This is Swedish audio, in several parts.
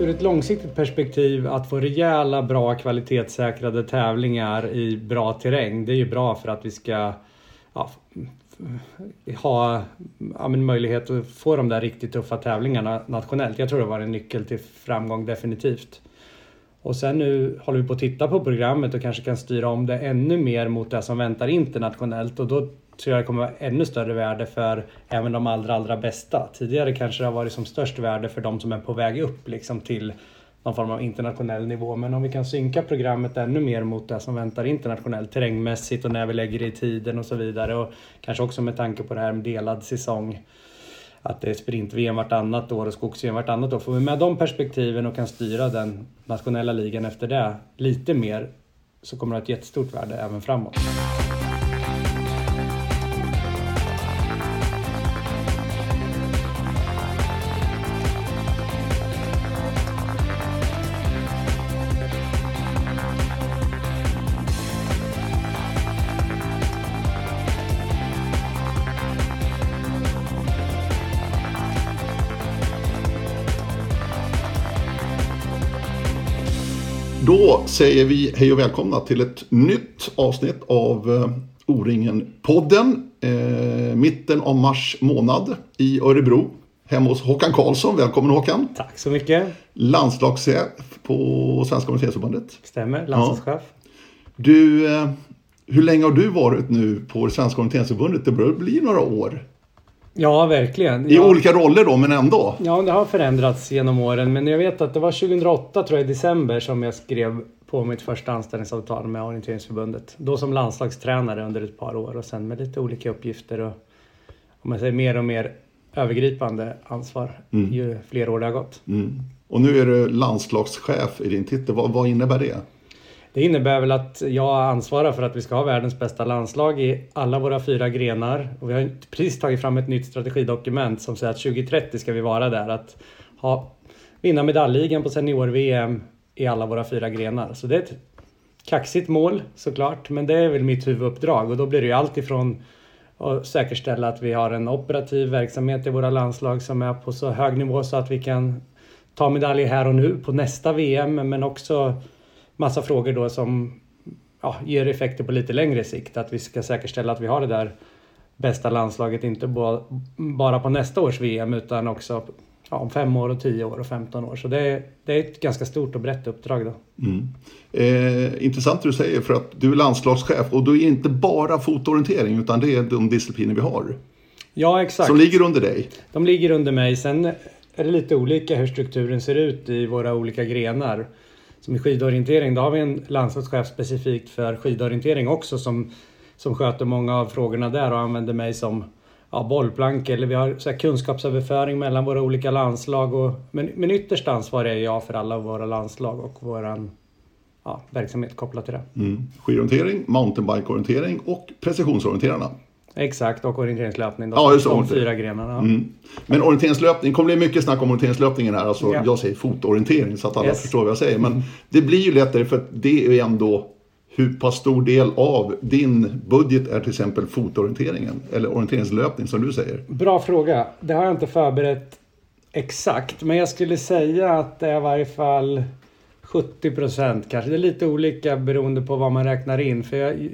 ur ett långsiktigt perspektiv att få rejäla, bra kvalitetssäkrade tävlingar i bra terräng. Det är ju bra för att vi ska ja, ha ja, möjlighet att få de där riktigt tuffa tävlingarna nationellt. Jag tror det var en nyckel till framgång definitivt. Och sen nu håller vi på att titta på programmet och kanske kan styra om det ännu mer mot det som väntar internationellt och då tror jag det kommer vara ännu större värde för även de allra, allra bästa. Tidigare kanske det har varit som störst värde för de som är på väg upp liksom till någon form av internationell nivå. Men om vi kan synka programmet ännu mer mot det som väntar internationellt terrängmässigt och när vi lägger det i tiden och så vidare. Och kanske också med tanke på det här med delad säsong. Att det är sprint-VM vartannat år och skogs-VM vartannat år. Får vi med de perspektiven och kan styra den nationella ligan efter det lite mer så kommer det ha ett jättestort värde även framåt. Då säger vi hej och välkomna till ett nytt avsnitt av eh, O-ringen-podden. Eh, mitten av mars månad i Örebro. Hemma hos Håkan Karlsson. Välkommen Håkan. Tack så mycket. Landslagschef på Svenska Orienteringsförbundet. Stämmer, landslagschef. Ja. Du, eh, hur länge har du varit nu på Svenska Orienteringsförbundet? Det börjar bli några år. Ja, verkligen. I ja. olika roller då, men ändå. Ja, det har förändrats genom åren. Men jag vet att det var 2008, tror jag, i december som jag skrev på mitt första anställningsavtal med Orienteringsförbundet. Då som landslagstränare under ett par år och sen med lite olika uppgifter och om man säger mer och mer övergripande ansvar mm. ju fler år det har gått. Mm. Och nu är du landslagschef i din titel. Vad, vad innebär det? Det innebär väl att jag ansvarar för att vi ska ha världens bästa landslag i alla våra fyra grenar. Och vi har precis tagit fram ett nytt strategidokument som säger att 2030 ska vi vara där. Att ha, vinna medaljligan på senior-VM i alla våra fyra grenar. Så det är ett kaxigt mål såklart, men det är väl mitt huvuduppdrag och då blir det ju allt ifrån att säkerställa att vi har en operativ verksamhet i våra landslag som är på så hög nivå så att vi kan ta medaljer här och nu på nästa VM, men också massa frågor då som ja, ger effekter på lite längre sikt. Att vi ska säkerställa att vi har det där bästa landslaget, inte bara på nästa års VM utan också ja, om fem år, och tio år och 15 år. Så det är, det är ett ganska stort och brett uppdrag. Då. Mm. Eh, intressant det du säger för att du är landslagschef och du är inte bara fotorientering utan det är de discipliner vi har. Ja, exakt. Som ligger under dig. De ligger under mig. Sen är det lite olika hur strukturen ser ut i våra olika grenar som i skidorientering, då har vi en landslagschef specifikt för skidorientering också som, som sköter många av frågorna där och använder mig som ja, bollplank eller vi har så kunskapsöverföring mellan våra olika landslag. Och, men, men ytterst ansvarig är jag för alla våra landslag och våran ja, verksamhet kopplat till det. Mm. Skidorientering, mountainbikeorientering och precisionsorienterarna. Exakt, och orienteringslöpning. Ja, just de fyra grenarna. Mm. Men orienteringslöpning, det kommer bli mycket snack om orienteringslöpningen här. Alltså, ja. Jag säger fotorientering så att alla yes. förstår vad jag säger. Men mm. det blir ju lättare för att det är ändå hur pass stor del av din budget är till exempel fotorienteringen eller orienteringslöpning som du säger? Bra fråga. Det har jag inte förberett exakt, men jag skulle säga att det är i varje fall 70 procent kanske. Det är lite olika beroende på vad man räknar in. För jag,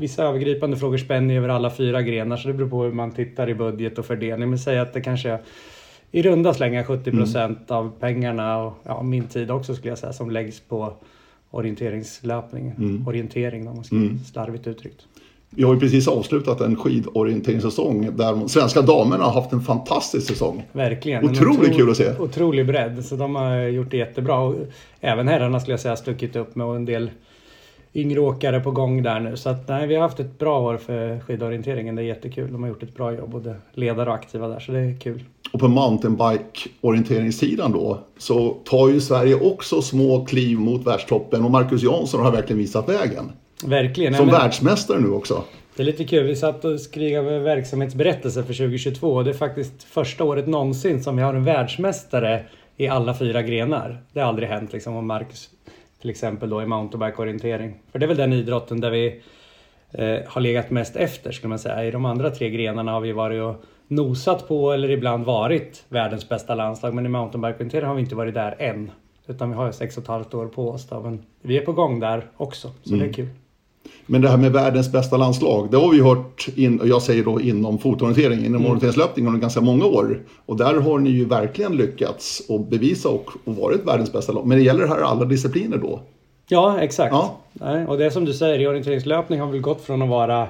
vissa övergripande frågor spänner över alla fyra grenar så det beror på hur man tittar i budget och fördelning. Men säg att det kanske är i runda slängar 70 procent mm. av pengarna och ja, min tid också skulle jag säga som läggs på orienteringslöpning. Mm. Orientering om man ska mm. slarvigt uttryckt. Vi har ju precis avslutat en skidorienteringssäsong där de svenska damerna har haft en fantastisk säsong. Verkligen. Otroligt otro, kul att se. Otrolig bredd. Så de har gjort det jättebra. Och även herrarna skulle jag säga stuckit upp med en del yngre åkare på gång där nu. Så att, nej, vi har haft ett bra år för skidorienteringen. Det är jättekul. De har gjort ett bra jobb, både ledare och aktiva där, så det är kul. Och på mountainbike-orienteringssidan då så tar ju Sverige också små kliv mot världstoppen och Marcus Jansson har verkligen visat vägen. Verkligen. Som världsmästare nu också. Det är lite kul. Vi satt och skrev verksamhetsberättelse för 2022 och det är faktiskt första året någonsin som vi har en världsmästare i alla fyra grenar. Det har aldrig hänt liksom om Marcus till exempel då i mountainbike-orientering. För det är väl den idrotten där vi eh, har legat mest efter skulle man säga. I de andra tre grenarna har vi varit och nosat på eller ibland varit världens bästa landslag. Men i mountainbike har vi inte varit där än. Utan vi har sex och ett halvt år på oss. Då. Men vi är på gång där också, så mm. det är kul. Men det här med världens bästa landslag, det har vi hört, in, jag säger då inom fotorientering, inom mm. orienteringslöpning under ganska många år. Och där har ni ju verkligen lyckats och bevisa och, och varit världens bästa lag. Men det gäller det här alla discipliner då? Ja, exakt. Ja. Nej, och det är som du säger, i orienteringslöpning har vi gått från att vara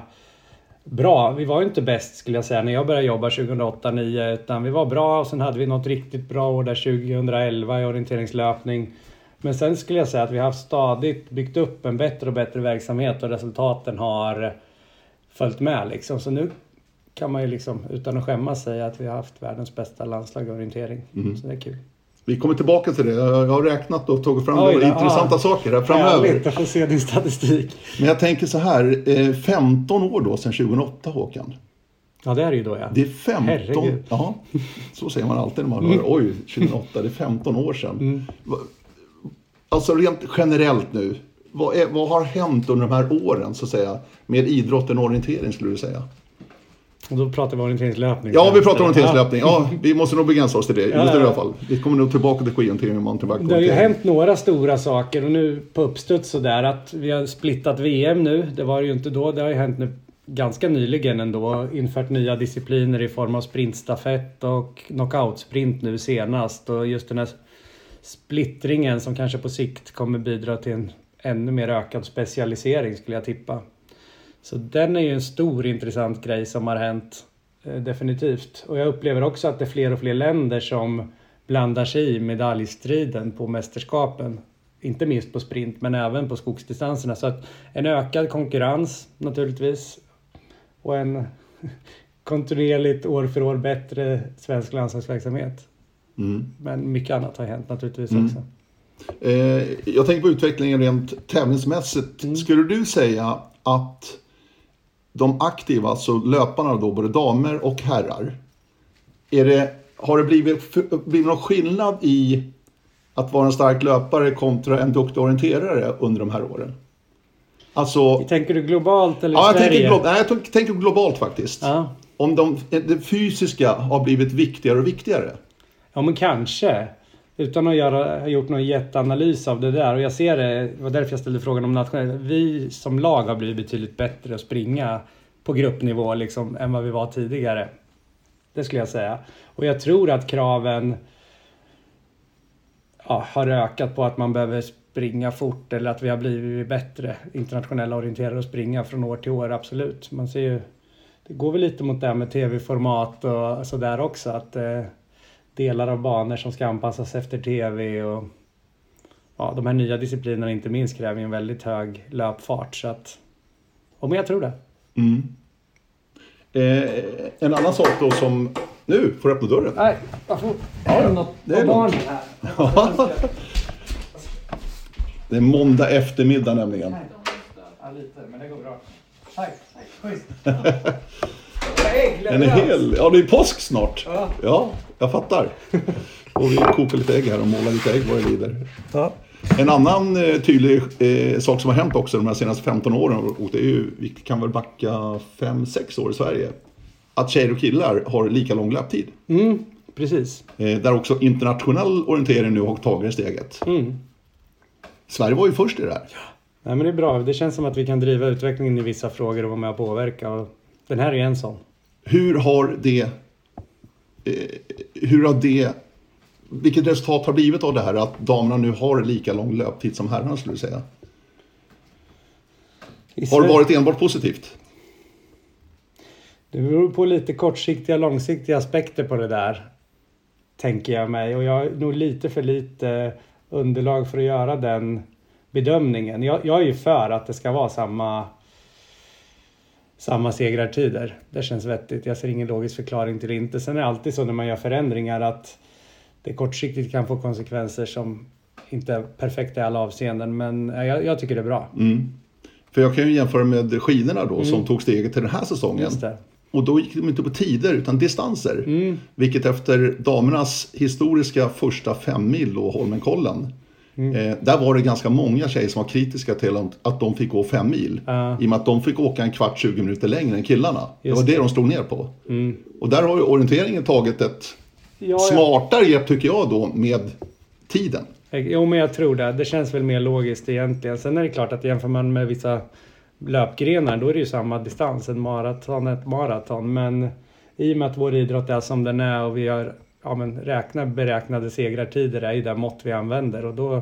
bra. Vi var ju inte bäst skulle jag säga när jag började jobba 2008-2009 utan vi var bra och sen hade vi något riktigt bra år där 2011 i orienteringslöpning. Men sen skulle jag säga att vi har stadigt byggt upp en bättre och bättre verksamhet och resultaten har följt med liksom. Så nu kan man ju liksom utan att skämmas säga att vi har haft världens bästa landslag i orientering. Mm. Så det är kul. Vi kommer tillbaka till det. Jag har räknat och tagit fram Oj, några intressanta saker här framöver. Härligt att få se din statistik. Men jag tänker så här, 15 eh, år då sedan 2008 Håkan. Ja det är det ju då ja. Det är 15, Herregud. ja, så säger man alltid när man hör mm. oj 2008, det är 15 år sedan. Mm. Alltså rent generellt nu, vad, är, vad har hänt under de här åren så att säga med idrotten och orientering skulle du säga? Och då pratar vi orienteringslöpning. Ja, vi pratar orienteringslöpning. Ja, vi måste nog begränsa oss till det. Just ja, i alla fall. Vi kommer nog tillbaka till skidorientering och mountainbike. Det har ju hänt några stora saker och nu på uppstuds sådär att vi har splittat VM nu. Det var det ju inte då. Det har ju hänt nu ganska nyligen ändå. Infört nya discipliner i form av sprintstafett och knockoutsprint nu senast. Och just den här splittringen som kanske på sikt kommer bidra till en ännu mer ökad specialisering skulle jag tippa. Så den är ju en stor intressant grej som har hänt eh, definitivt. Och jag upplever också att det är fler och fler länder som blandar sig i medaljstriden på mästerskapen. Inte minst på sprint men även på skogsdistanserna. Så att en ökad konkurrens naturligtvis. Och en kontinuerligt år för år bättre svensk landslagsverksamhet. Mm. Men mycket annat har hänt naturligtvis mm. också. Eh, jag tänker på utvecklingen rent tävlingsmässigt. Mm. Skulle du säga att de aktiva, alltså löparna då, både damer och herrar. Är det, har det blivit, blivit någon skillnad i att vara en stark löpare kontra en duktig orienterare under de här åren? Alltså, tänker du globalt eller ja, Sverige? Jag tänker, nej, jag tänker globalt faktiskt. Ja. Om de, det fysiska har blivit viktigare och viktigare. Ja, men kanske. Utan att göra, ha gjort någon jätteanalys av det där. Och jag ser det, det var därför jag ställde frågan om nationellt. Vi som lag har blivit betydligt bättre att springa på gruppnivå liksom, än vad vi var tidigare. Det skulle jag säga. Och jag tror att kraven ja, har ökat på att man behöver springa fort eller att vi har blivit bättre internationella orienterade att springa från år till år, absolut. Man ser ju, det går väl lite mot det här med tv-format och sådär också. Att eh, delar av banor som ska anpassas efter tv och ja, de här nya disciplinerna inte minst kräver en väldigt hög löpfart. Så att, och men jag tror det. Mm. Eh, en annan sak då som... Nu får du öppna dörren. Nej, jag får... Ja, något det är barn här. det är måndag eftermiddag nämligen. Ja, lite, men det går bra. Tack. Schysst. En hel... Ja, det är påsk snart. Ja, ja jag fattar. Och vi kokar lite ägg här och målar lite ägg vad det lider. Ja. En annan eh, tydlig eh, sak som har hänt också de här senaste 15 åren, och det är ju, vi kan väl backa 5-6 år i Sverige, att tjejer och killar har lika lång löptid. Mm, precis. Eh, där också internationell orientering nu har tagit steget. Mm. Sverige var ju först i det här. Ja. Nej, men det är bra. Det känns som att vi kan driva utvecklingen i vissa frågor och vara med och påverka. Och den här är en sån. Hur har det, eh, hur har det, vilket resultat har blivit av det här att damerna nu har lika lång löptid som herrarna skulle du säga? Har det varit enbart positivt? Det beror på lite kortsiktiga och långsiktiga aspekter på det där. Tänker jag mig. Och jag har nog lite för lite underlag för att göra den bedömningen. Jag, jag är ju för att det ska vara samma samma segrartider. Det känns vettigt. Jag ser ingen logisk förklaring till det inte. Sen är det alltid så när man gör förändringar att det kortsiktigt kan få konsekvenser som inte är perfekta i alla avseenden. Men jag, jag tycker det är bra. Mm. För jag kan ju jämföra med skidorna då mm. som tog steget till den här säsongen. Och då gick de inte på tider utan distanser. Mm. Vilket efter damernas historiska första fem mil och Holmenkollen Mm. Eh, där var det ganska många tjejer som var kritiska till att de fick gå fem mil. Uh. I och med att de fick åka en kvart, 20 minuter längre än killarna. Just det var det, det de slog ner på. Mm. Och där har ju orienteringen tagit ett ja, smartare ja. grepp tycker jag då med tiden. Jo men jag tror det. Det känns väl mer logiskt egentligen. Sen är det klart att jämför man med vissa löpgrenar då är det ju samma distans. En maraton, ett maraton. Men i och med att vår idrott är som den är och vi har ja, men räkna beräknade segrartider är ju det mått vi använder och då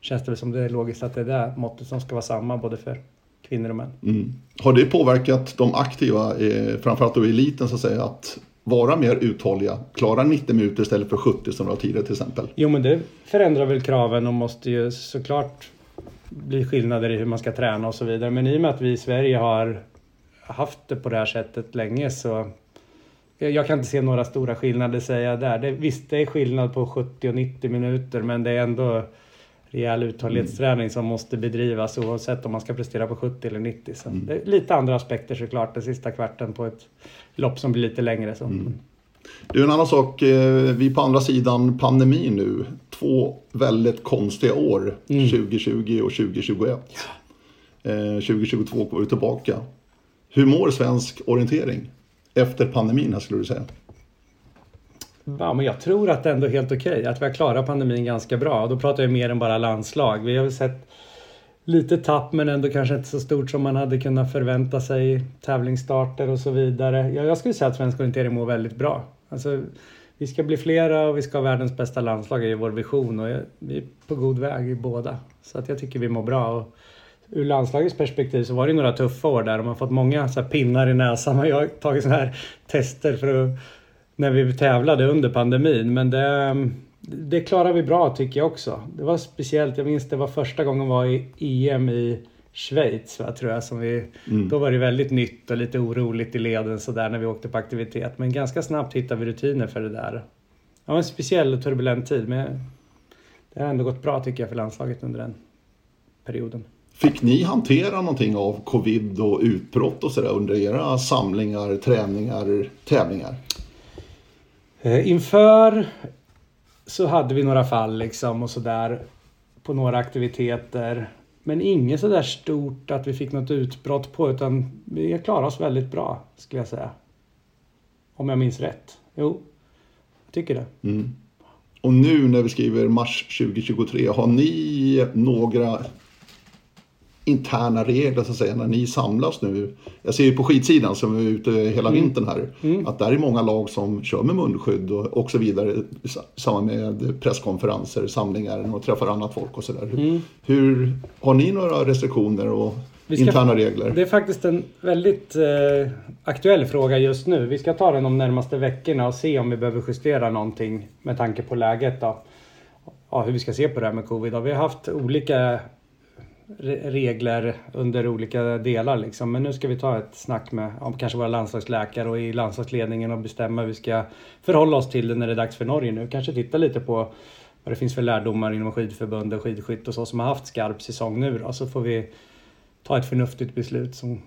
känns det väl som det är logiskt att det är det måttet som ska vara samma både för kvinnor och män. Mm. Har det påverkat de aktiva, eh, framförallt då eliten så att säga, att vara mer uthålliga, klara 90 minuter istället för 70 som det var tidigare till exempel? Jo men det förändrar väl kraven och måste ju såklart bli skillnader i hur man ska träna och så vidare. Men i och med att vi i Sverige har haft det på det här sättet länge så jag kan inte se några stora skillnader säga där. Det, visst, det är skillnad på 70 och 90 minuter men det är ändå rejäl uthållighetsträning mm. som måste bedrivas oavsett om man ska prestera på 70 eller 90. Så mm. det är lite andra aspekter såklart den sista kvarten på ett lopp som blir lite längre. Så. Mm. Du, en annan sak. Eh, vi på andra sidan pandemin nu. Två väldigt konstiga år. Mm. 2020 och 2021. Ja. 2022 går vi tillbaka. Hur mår svensk orientering? Efter pandemin här skulle du säga? Ja, men jag tror att det ändå är helt okej. Okay, att vi har klarat pandemin ganska bra. Då pratar jag mer än bara landslag. Vi har sett lite tapp men ändå kanske inte så stort som man hade kunnat förvänta sig. Tävlingsstarter och så vidare. Jag, jag skulle säga att svensk orientering mår väldigt bra. Alltså, vi ska bli flera och vi ska ha världens bästa landslag i vår vision och vi är på god väg i båda. Så att jag tycker vi mår bra. Och ur landslagets perspektiv så var det några tuffa år där. De har fått många så pinnar i näsan. Man har tagit sådana här tester för att, när vi tävlade under pandemin. Men det, det klarar vi bra tycker jag också. Det var speciellt, jag minns det var första gången var i EM i Schweiz va, tror jag. Som vi, mm. Då var det väldigt nytt och lite oroligt i leden sådär när vi åkte på aktivitet. Men ganska snabbt hittade vi rutiner för det där. Det var en speciell och turbulent tid men det har ändå gått bra tycker jag för landslaget under den perioden. Fick ni hantera någonting av covid och utbrott och sådär under era samlingar, träningar, tävlingar? Eh, inför så hade vi några fall liksom och sådär på några aktiviteter. Men inget sådär stort att vi fick något utbrott på utan vi klarade oss väldigt bra skulle jag säga. Om jag minns rätt. Jo, jag tycker det. Mm. Och nu när vi skriver mars 2023, har ni några interna regler så att säga när ni samlas nu. Jag ser ju på skidsidan som är ute hela mm. vintern här mm. att där är många lag som kör med munskydd och, och så vidare i samband med presskonferenser, samlingar och träffar annat folk och sådär. Mm. Hur, har ni några restriktioner och ska, interna regler? Det är faktiskt en väldigt eh, aktuell fråga just nu. Vi ska ta den de närmaste veckorna och se om vi behöver justera någonting med tanke på läget. Då. Ja, hur vi ska se på det här med covid. Vi har haft olika regler under olika delar liksom. Men nu ska vi ta ett snack med om kanske våra landslagsläkare och i landslagsledningen och bestämma hur vi ska förhålla oss till det när det är dags för Norge nu. Kanske titta lite på vad det finns för lärdomar inom skidförbund och skidskytt och så som har haft skarp säsong nu då. Så får vi ta ett förnuftigt beslut som,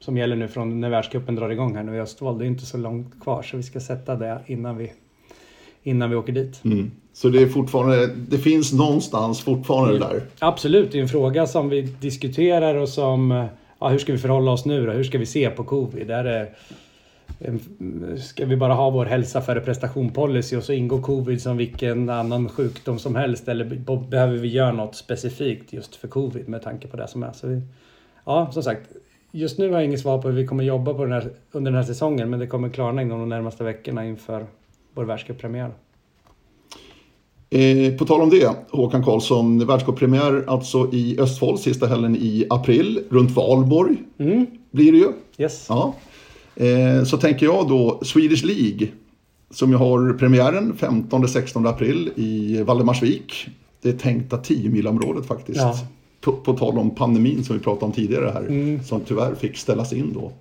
som gäller nu från när världscupen drar igång här nu i Östfold. Det är inte så långt kvar så vi ska sätta det innan vi, innan vi åker dit. Mm. Så det är fortfarande, det finns någonstans fortfarande där? Absolut, det är en fråga som vi diskuterar och som, ja, hur ska vi förhålla oss nu då? Hur ska vi se på covid? Är det, ska vi bara ha vår hälsa före prestation policy och så ingår covid som vilken annan sjukdom som helst? Eller behöver vi göra något specifikt just för covid med tanke på det som är? Så vi, ja, som sagt, just nu har jag inget svar på hur vi kommer jobba på den här, under den här säsongen men det kommer klarna inom de närmaste veckorna inför vår världscuppremiär. Eh, på tal om det, Håkan Karlsson, världscuppremiär alltså i Östfold sista helgen i april, runt Valborg mm. blir det ju. Yes. Ja. Eh, så tänker jag då Swedish League, som jag har premiären 15-16 april i Valdemarsvik. Det är tänkta 10 milområdet faktiskt. Ja. På, på, tal om pandemin som vi pratade om tidigare här, mm. som tyvärr fick ställas in då.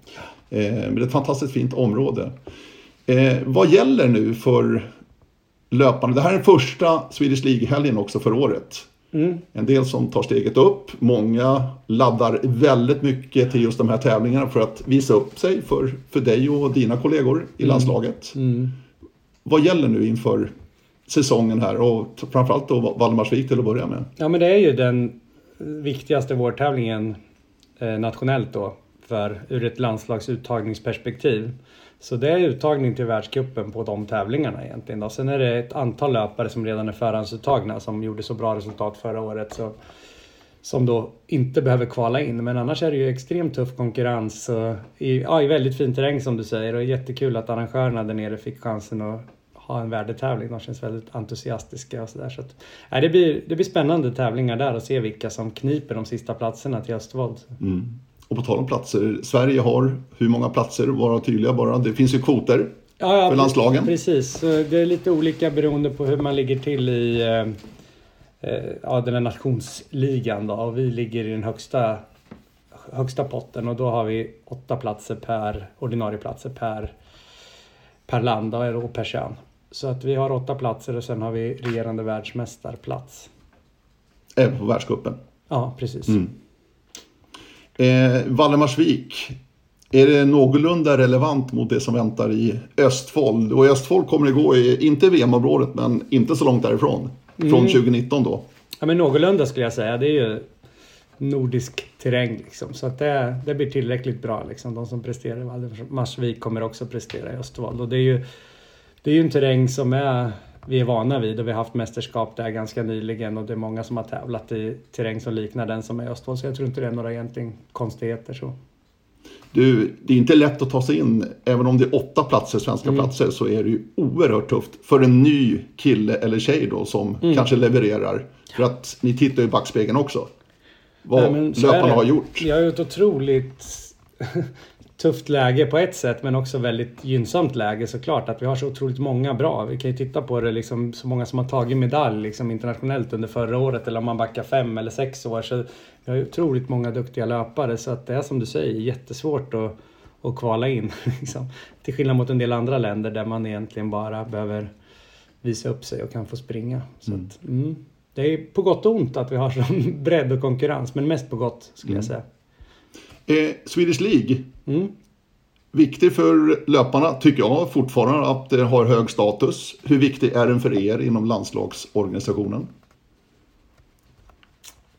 Eh, men det är ett fantastiskt fint område. Eh, vad gäller nu för löpande. Det här är den första Swedish League-helgen också för året. Mm. En del som tar steget upp. Många laddar väldigt mycket till just de här tävlingarna för att visa upp sig för, för dig och dina kollegor i mm. landslaget. Mm. Vad gäller nu inför säsongen här och framförallt då Valdemarsvik till att börja med. Ja men det är ju den viktigaste vårtävlingen eh, nationellt då för ur ett landslagsuttagningsperspektiv. Så det är uttagning till världskuppen på de tävlingarna egentligen. Då. Sen är det ett antal löpare som redan är förhandsuttagna som gjorde så bra resultat förra året. Så, som då inte behöver kvala in. Men annars är det ju extremt tuff konkurrens. Och i, ja, i väldigt fin terräng som du säger. Och jättekul att arrangörerna där nere fick chansen att ha en värdetävling. De känns väldigt entusiastiska och sådär. Så att, det, blir, det blir spännande tävlingar där och se vilka som kniper de sista platserna till Östvold. Mm. Och på tal om platser, Sverige har hur många platser? Vara tydliga bara. Det finns ju kvoter ja, ja, för landslagen. Precis, det är lite olika beroende på hur man ligger till i eh, eh, ja, den här nationsligan. Då. Och vi ligger i den högsta, högsta potten och då har vi åtta platser per ordinarie platser per, per land och per kön. Så att vi har åtta platser och sen har vi regerande världsmästarplats. Även på världscupen? Ja, precis. Mm. Eh, Valdemarsvik, är det någorlunda relevant mot det som väntar i Östfold? Och Östfold kommer det gå i, inte VM-området, men inte så långt därifrån. Från mm. 2019 då. Ja, men någorlunda skulle jag säga. Det är ju nordisk terräng liksom. Så att det, det blir tillräckligt bra liksom. De som presterar i Valdemarsvik kommer också prestera i Östfold. Och det är ju, det är ju en terräng som är vi är vana vid och vi har haft mästerskap där ganska nyligen och det är många som har tävlat i terräng som liknar den som är Östfold så jag tror inte det är några egentligen konstigheter så. Du, det är inte lätt att ta sig in, även om det är åtta platser, svenska mm. platser, så är det ju oerhört tufft för en ny kille eller tjej då som mm. kanske levererar. För att ni tittar i backspegeln också. Vad Nej, löparna har gjort. Jag har ett otroligt tufft läge på ett sätt men också väldigt gynnsamt läge såklart. Att vi har så otroligt många bra. Vi kan ju titta på det liksom så många som har tagit medalj liksom internationellt under förra året eller om man backar fem eller sex år. Så vi har ju otroligt många duktiga löpare så att det är som du säger jättesvårt att, att kvala in. Liksom. Till skillnad mot en del andra länder där man egentligen bara behöver visa upp sig och kan få springa. Så mm. Att, mm, det är på gott och ont att vi har sån bredd och konkurrens men mest på gott skulle mm. jag säga. Eh, Swedish League. Mm. Viktig för löparna tycker jag fortfarande att det har hög status. Hur viktig är den för er inom landslagsorganisationen?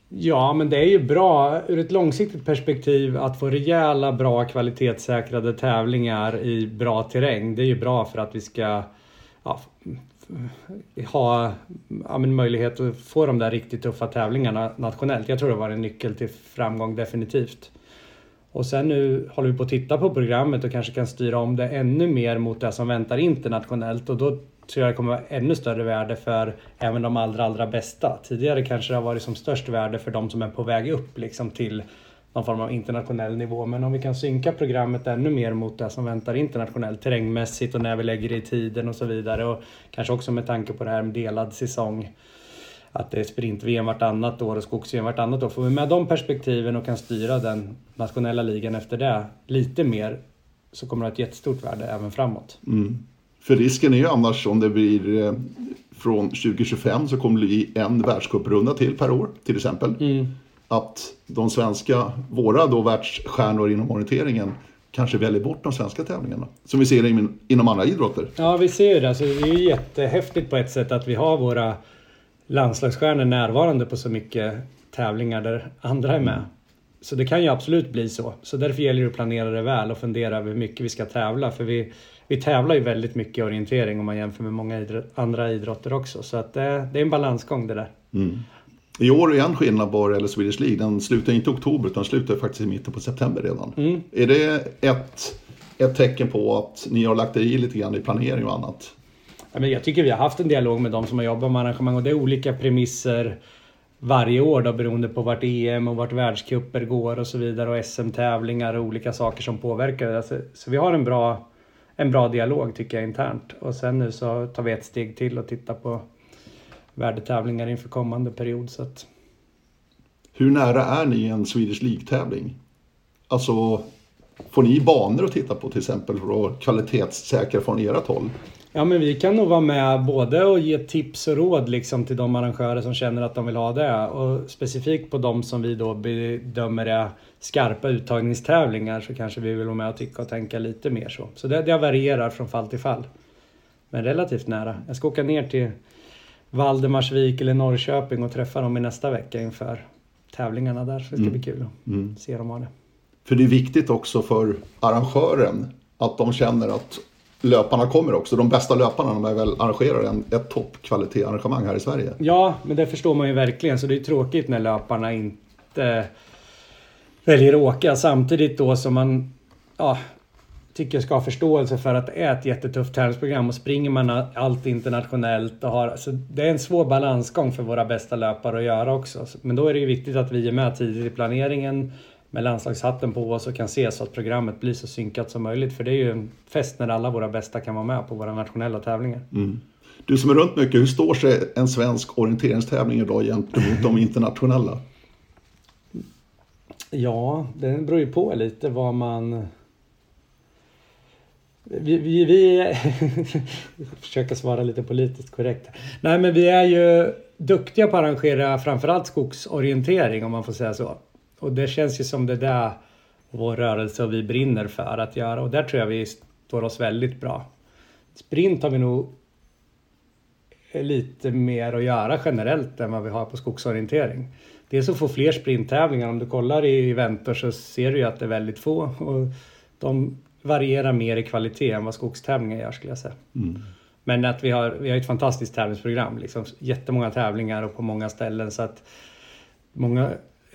Ja, men det är ju bra ur ett långsiktigt perspektiv att få rejäla, bra kvalitetssäkrade tävlingar i bra terräng. Det är ju bra för att vi ska ja, ha ja, möjlighet att få de där riktigt tuffa tävlingarna nationellt. Jag tror det var en nyckel till framgång definitivt. Och sen nu håller vi på att titta på programmet och kanske kan styra om det ännu mer mot det som väntar internationellt och då tror jag det kommer vara ännu större värde för även de allra, allra bästa. Tidigare kanske det har varit som störst värde för de som är på väg upp liksom till någon form av internationell nivå. Men om vi kan synka programmet ännu mer mot det som väntar internationellt terrängmässigt och när vi lägger det i tiden och så vidare och kanske också med tanke på det här med delad säsong att det är sprint-VM vartannat år och skogs-VM vartannat år. Får vi med de perspektiven och kan styra den nationella ligan efter det lite mer så kommer det ha ett jättestort värde även framåt. Mm. För risken är ju annars om det blir eh, från 2025 så kommer det bli en världscuprunda till per år till exempel. Mm. Att de svenska, våra då världsstjärnor inom orienteringen kanske väljer bort de svenska tävlingarna. Som vi ser inom andra idrotter. Ja, vi ser det. Alltså, det är ju jättehäftigt på ett sätt att vi har våra landslagsstjärnor närvarande på så mycket tävlingar där andra är med. Så det kan ju absolut bli så. Så därför gäller det att planera det väl och fundera över hur mycket vi ska tävla. För vi, vi tävlar ju väldigt mycket i orientering om man jämför med många idrott, andra idrotter också. Så att det, det är en balansgång det där. Mm. I år är en skillnad bara eller Swedish League. Den slutar inte i oktober utan slutar faktiskt i mitten på september redan. Mm. Är det ett, ett tecken på att ni har lagt i lite grann i planering och annat? Jag tycker vi har haft en dialog med de som har jobbat med arrangemang och det är olika premisser varje år då beroende på vart EM och vart världscuper går och så vidare och SM-tävlingar och olika saker som påverkar det. Så, så, vi har en bra, en bra dialog tycker jag internt och sen nu så tar vi ett steg till och tittar på värdetävlingar inför kommande period. Så att... Hur nära är ni en Swedish League-tävling? Alltså, får ni banor att titta på till exempel för att kvalitetssäkra från ert håll? Ja men vi kan nog vara med både och ge tips och råd liksom till de arrangörer som känner att de vill ha det. Och specifikt på de som vi då bedömer är skarpa uttagningstävlingar så kanske vi vill vara med och tycka och tänka lite mer så. Så det, det varierar från fall till fall. Men relativt nära. Jag ska åka ner till Valdemarsvik eller Norrköping och träffa dem i nästa vecka inför tävlingarna där. Så det ska mm. bli kul att mm. se dem ha det. För det är viktigt också för arrangören att de känner att löparna kommer också. De bästa löparna de är väl arrangerar en, ett toppkvalitet-arrangemang här i Sverige. Ja, men det förstår man ju verkligen. Så det är tråkigt när löparna inte väljer att åka samtidigt då som man ja, tycker ska ha förståelse för att det är ett jättetufft tävlingsprogram och springer man allt internationellt och har... Så det är en svår balansgång för våra bästa löpare att göra också. Men då är det ju viktigt att vi är med tidigt i planeringen med landslagshatten på oss och kan se så att programmet blir så synkat som möjligt. För det är ju en fest när alla våra bästa kan vara med på våra nationella tävlingar. Mm. Du som är runt mycket, hur står sig en svensk orienteringstävling idag gentemot de internationella? Ja, det beror ju på lite vad man... Vi, vi, vi försöker svara lite politiskt korrekt. Nej, men vi är ju duktiga på att arrangera framförallt skogsorientering om man får säga så. Och det känns ju som det där vår rörelse och vi brinner för att göra och där tror jag vi står oss väldigt bra. Sprint har vi nog lite mer att göra generellt än vad vi har på skogsorientering. Dels att få fler sprinttävlingar. Om du kollar i eventor så ser du ju att det är väldigt få och de varierar mer i kvalitet än vad skogstävlingar gör skulle jag säga. Mm. Men att vi har, vi har ett fantastiskt tävlingsprogram, liksom jättemånga tävlingar och på många ställen så att många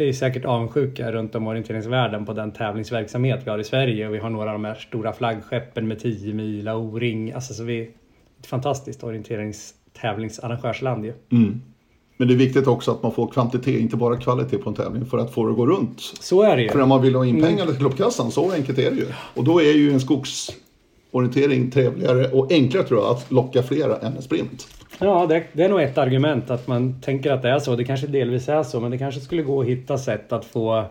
är säkert avundsjuka runt om orienteringsvärlden på den tävlingsverksamhet vi har i Sverige och vi har några av de här stora flaggskeppen med 10 mila och O-ring. Alltså så vi ett fantastiskt orienteringstävlingsarrangörsland ju. Mm. Men det är viktigt också att man får kvantitet, inte bara kvalitet på en tävling för att få det att gå runt. Så är det ju. För om man vill ha in pengar mm. till klubbkassan, så enkelt är det ju. Och då är ju en skogsorientering trevligare och enklare tror jag att locka flera än en sprint. Ja, det, det, är nog ett argument att man tänker att det är så. Det kanske delvis är så, men det kanske skulle gå att hitta sätt att få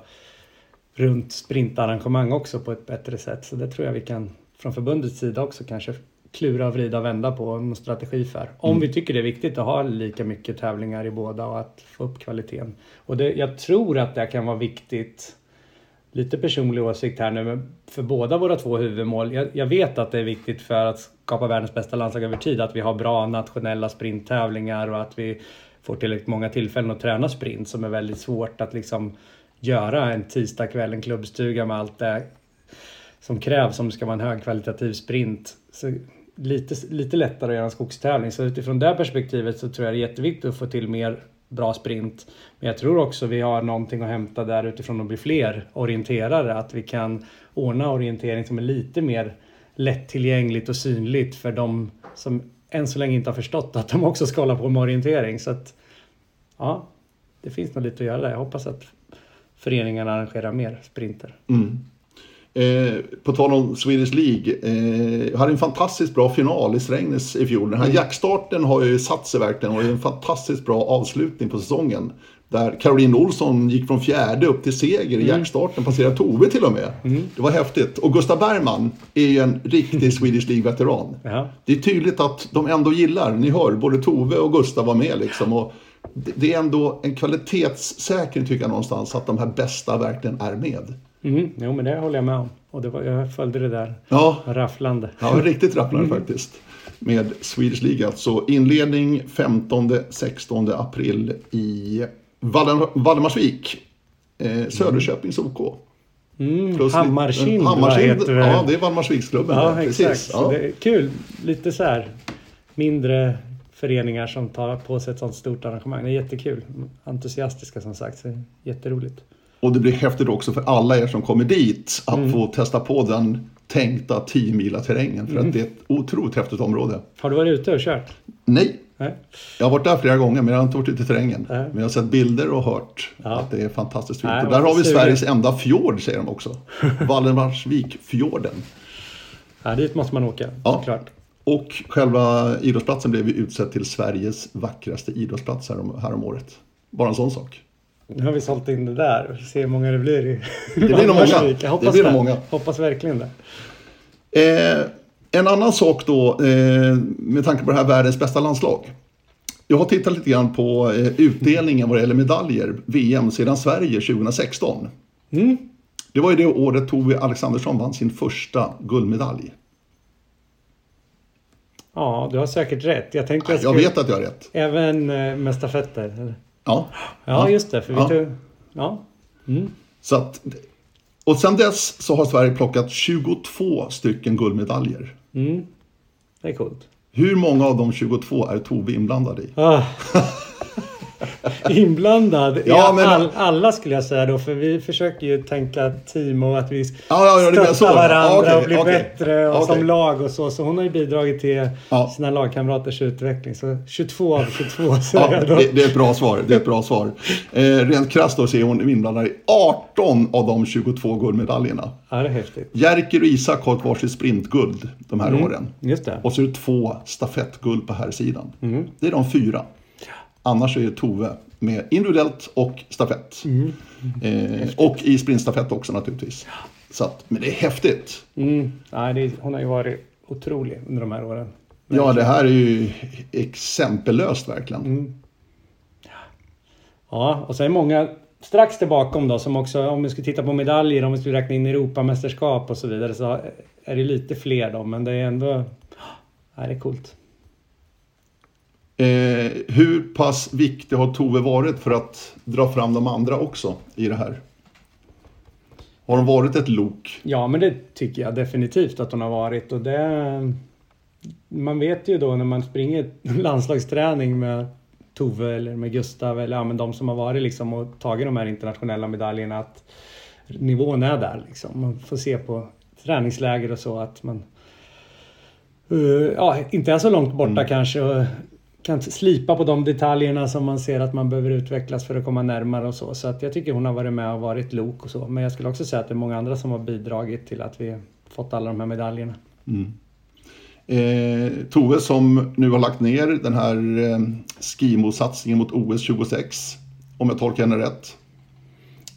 runt sprintarrangemang också på ett bättre sätt. Så det tror jag vi kan från förbundets sida också kanske klura, vrida och vända på en strategi för. Om mm. vi tycker det är viktigt att ha lika mycket tävlingar i båda och att få upp kvaliteten. Och det, jag tror att det kan vara viktigt lite personlig åsikt här nu, men för båda våra två huvudmål. Jag, jag, vet att det är viktigt för att skapa världens bästa landslag över tid att vi har bra nationella sprinttävlingar och att vi får tillräckligt många tillfällen att träna sprint som är väldigt svårt att liksom göra en tisdagkväll, en klubbstuga med allt det som krävs om det ska vara en högkvalitativ sprint. Så lite, lite lättare att göra en skogstävling. Så utifrån det perspektivet så tror jag det är jätteviktigt att få till mer bra sprint. Men jag tror också vi har någonting att hämta där utifrån att bli fler orienterare. Att vi kan ordna orientering som är lite mer lättillgängligt och synligt för de som än så länge inte har förstått att de också ska hålla på med orientering. Så att, ja, det finns nog lite att göra där. Jag hoppas att föreningarna arrangerar mer sprinter. Mm. Eh, på tal om Swedish League, eh, hade en fantastiskt bra final i Strängnäs i fjol. Den här mm. jackstarten har ju satt sig verkligen och är en fantastiskt bra avslutning på säsongen. Där Caroline Olsson gick från fjärde upp till seger i mm. jackstarten, passerade Tove till och med. Mm. Det var häftigt. Och Gustav Bergman är ju en riktig Swedish League-veteran. Ja. Det är tydligt att de ändå gillar, ni hör, både Tove och Gustav var med liksom. Och det är ändå en kvalitetssäkring tycker jag någonstans, att de här bästa verkligen är med. Mm, jo, men det håller jag med om. Och det var, jag följde det där ja. rafflande. Ja, riktigt rafflande mm. faktiskt. Med Swedish League alltså. Inledning 15-16 april i Valdemarsvik. Eh, Söderköpings OK. Mm, Hammarkind, Hammarkind Ja, det är Valdemarsviksklubben. Ja, exakt. Ja. Det är kul. Lite så här mindre föreningar som tar på sig ett sånt stort arrangemang. Det är jättekul. Entusiastiska som sagt. Så jätteroligt. Och det blir häftigt också för alla er som kommer dit att mm. få testa på den tänkta 10 mila terrängen. För mm. att det är ett otroligt häftigt område. Har du varit ute och kört? Nej. Nej. Jag har varit där flera gånger men jag har inte varit ute i terrängen. Nej. Men jag har sett bilder och hört ja. att det är fantastiskt fint. och där har vi Sveriges enda fjord säger de också. Valdemarsvikfjorden. Ja, dit måste man åka ja. såklart. Och själva idrottsplatsen blev ju utsedd till Sveriges vackraste idrottsplats härom, härom året. Bara en sån sak. Nu har vi sålt in det där. Vi ser hur många det blir i Det blir nog många. Jag hoppas, det blir många. hoppas verkligen det. Eh, en annan sak då, eh, med tanke på det här världens bästa landslag. Jag har tittat lite grann på eh, utdelningen vad det gäller medaljer, VM, sedan Sverige 2016. Mm. Det var ju det året Tove Alexandersson vann sin första guldmedalj. Ja, du har säkert rätt. Jag, tänkte jag, jag vet att jag har rätt. Även eh, med stafetter? Ja. Ja, just det. För vi tog... ja. Mm. Så att, och sen dess så har Sverige plockat 22 stycken guldmedaljer. Mm. Det är coolt. Hur många av de 22 är Tove inblandad i? Ah. inblandad ja, men, all, alla skulle jag säga då. För vi försöker ju tänka team och att vi ja, ja, stöttar så. varandra okay, och blir okay, bättre och okay. som lag och så. Så hon har ju bidragit till ja. sina lagkamraters utveckling. Så 22 av 22 säger jag då. Det, det, är ett bra svar. Det är ett bra svar. Eh, rent krasst då så är hon inblandad i 18 av de 22 guldmedaljerna. Ja, det är häftigt. Jerker och Isak har ett varsitt sprintguld de här mm, åren. Just det. Och så är det två stafettguld på här sidan. Mm. Det är de fyra. Annars är Tove med individuellt och stafett. Mm. Eh, och i sprintstafett också naturligtvis. Så att, men det är häftigt. Mm. Ja, det, hon har ju varit otrolig under de här åren. Ja, det här är ju exempellöst verkligen. Mm. Ja, och så är många strax tillbaka då som också, om vi ska titta på medaljer, om vi ska räkna in Europamästerskap och så vidare, så är det lite fler då, men det är ändå... Ja, det är coolt. Eh, hur pass viktig har Tove varit för att dra fram de andra också i det här? Har hon varit ett lok? Ja, men det tycker jag definitivt att hon har varit. Och det, man vet ju då när man springer landslagsträning med Tove eller med Gustav eller ja, men de som har varit liksom och tagit de här internationella medaljerna att nivån är där. Liksom. Man får se på träningsläger och så att man uh, ja, inte är så långt borta mm. kanske. Och kan slipa på de detaljerna som man ser att man behöver utvecklas för att komma närmare och så. Så att jag tycker hon har varit med och varit lok och så. Men jag skulle också säga att det är många andra som har bidragit till att vi fått alla de här medaljerna. Mm. Eh, Tove som nu har lagt ner den här eh, skimo-satsningen mot OS 26. Om jag tolkar henne rätt.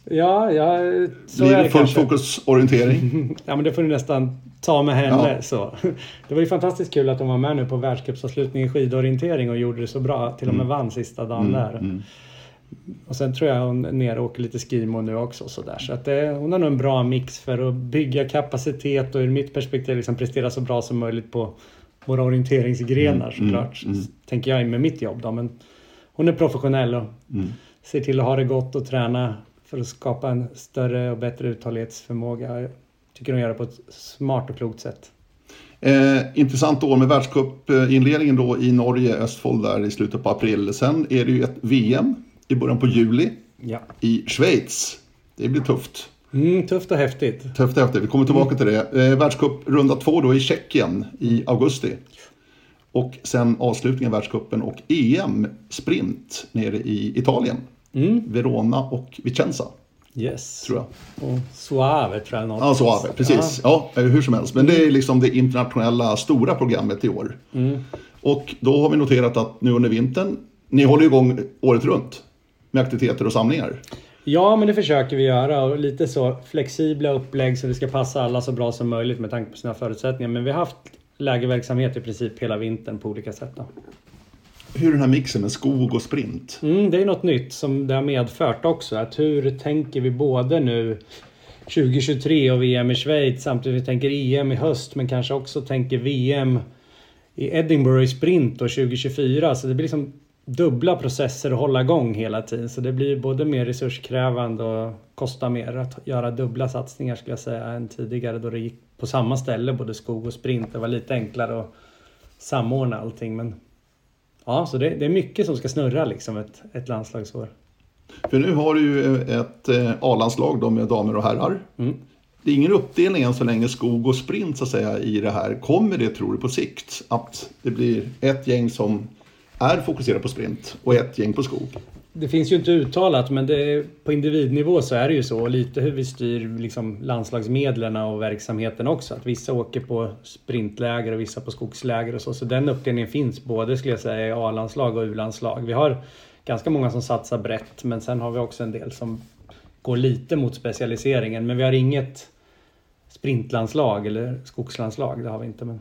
Ja, ja så Blir det full fokusorientering? ja, men det får du nästan ta med henne. Ja. Så. Det var ju fantastiskt kul att hon var med nu på världscupsavslutningen i skidorientering och gjorde det så bra. Till och med mm. vann sista dagen mm. där. Mm. Och sen tror jag hon ner och åker lite skimo nu också. Så, där. så att det, hon har nog en bra mix för att bygga kapacitet och ur mitt perspektiv liksom prestera så bra som möjligt på våra orienteringsgrenar mm, såklart. Mm, mm. Tänker jag med mitt jobb då. Men hon är professionell och mm. ser till att ha det gott och träna för att skapa en större och bättre uthållighetsförmåga. Jag tycker de gör det på ett smart och klokt sätt. Eh, intressant år med världscupinledningen då i Norge, Östfold där i slutet på april. Sen är det ju ett VM i början på juli ja. i Schweiz. Det blir tufft. Mm, tufft och häftigt. Tufft och häftigt, vi kommer tillbaka till det. Eh, Världscup runda två då i Tjeckien i augusti. Och sen avslutningen av världscupen och EM sprint nere i Italien. Mm. Verona och Vicenza. Yes. Tror jag. Och Suave tror jag. Något. Ja, Suave, precis. Ja. ja. hur som helst. Men det är liksom det internationella stora programmet i år. Mm. Och då har vi noterat att nu under vintern, ni håller igång året runt med aktiviteter och samlingar. Ja, men det försöker vi göra och lite så flexibla upplägg så det ska passa alla så bra som möjligt med tanke på sina förutsättningar. Men vi har haft lägerverksamhet i princip hela vintern på olika sätt. Då hur den här mixen med skog och sprint. Mm, det är något nytt som det har medfört också. Att hur tänker vi både nu 2023 och VM i Schweiz samtidigt vi tänker EM i höst men kanske också tänker VM i Edinburgh i sprint då 2024. Så det blir liksom dubbla processer att hålla igång hela tiden. Så det blir både mer resurskrävande och kostar mer att göra dubbla satsningar skulle jag säga än tidigare då det gick på samma ställe både skog och sprint. Det var lite enklare att samordna allting men Ja, så det, det, är mycket som ska snurra liksom ett, ett landslagsår. För nu har du ju ett eh, A-landslag med damer och herrar. Mm. Det är ingen uppdelning än så länge skog och sprint så att säga i det här. Kommer det tror du på sikt att det blir ett gäng som är fokuserad på sprint och ett gäng på skog? Det finns ju inte uttalat men det, på individnivå så är det ju så. Lite hur vi styr liksom landslagsmedlen och verksamheten också. Att vissa åker på sprintläger och vissa på skogsläger och så. Så den uppdelningen finns både skulle jag säga i A-landslag och U-landslag. Vi har ganska många som satsar brett men sen har vi också en del som går lite mot specialiseringen. Men vi har inget sprintlandslag eller skogslandslag. Det har vi inte. Men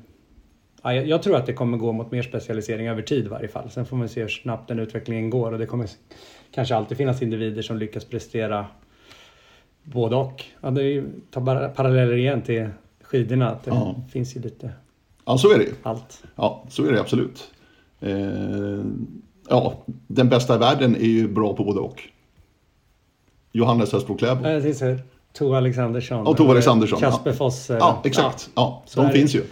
Ja, jag tror att det kommer gå mot mer specialisering över tid i varje fall. Sen får man se hur snabbt den utvecklingen går och det kommer kanske alltid finnas individer som lyckas prestera både och. Ja, det är, ta bara paralleller igen till skidorna. Att det ja. finns ju lite Ja, så är det allt. Ja, så är det absolut. Eh, ja, den bästa i världen är ju bra på både och. Johannes Östbro Kläbo. Ja, Tove Alexandersson. Ja, Tove Alexandersson. Kasper Foss. Ja, exakt. Ja, ja de finns ju.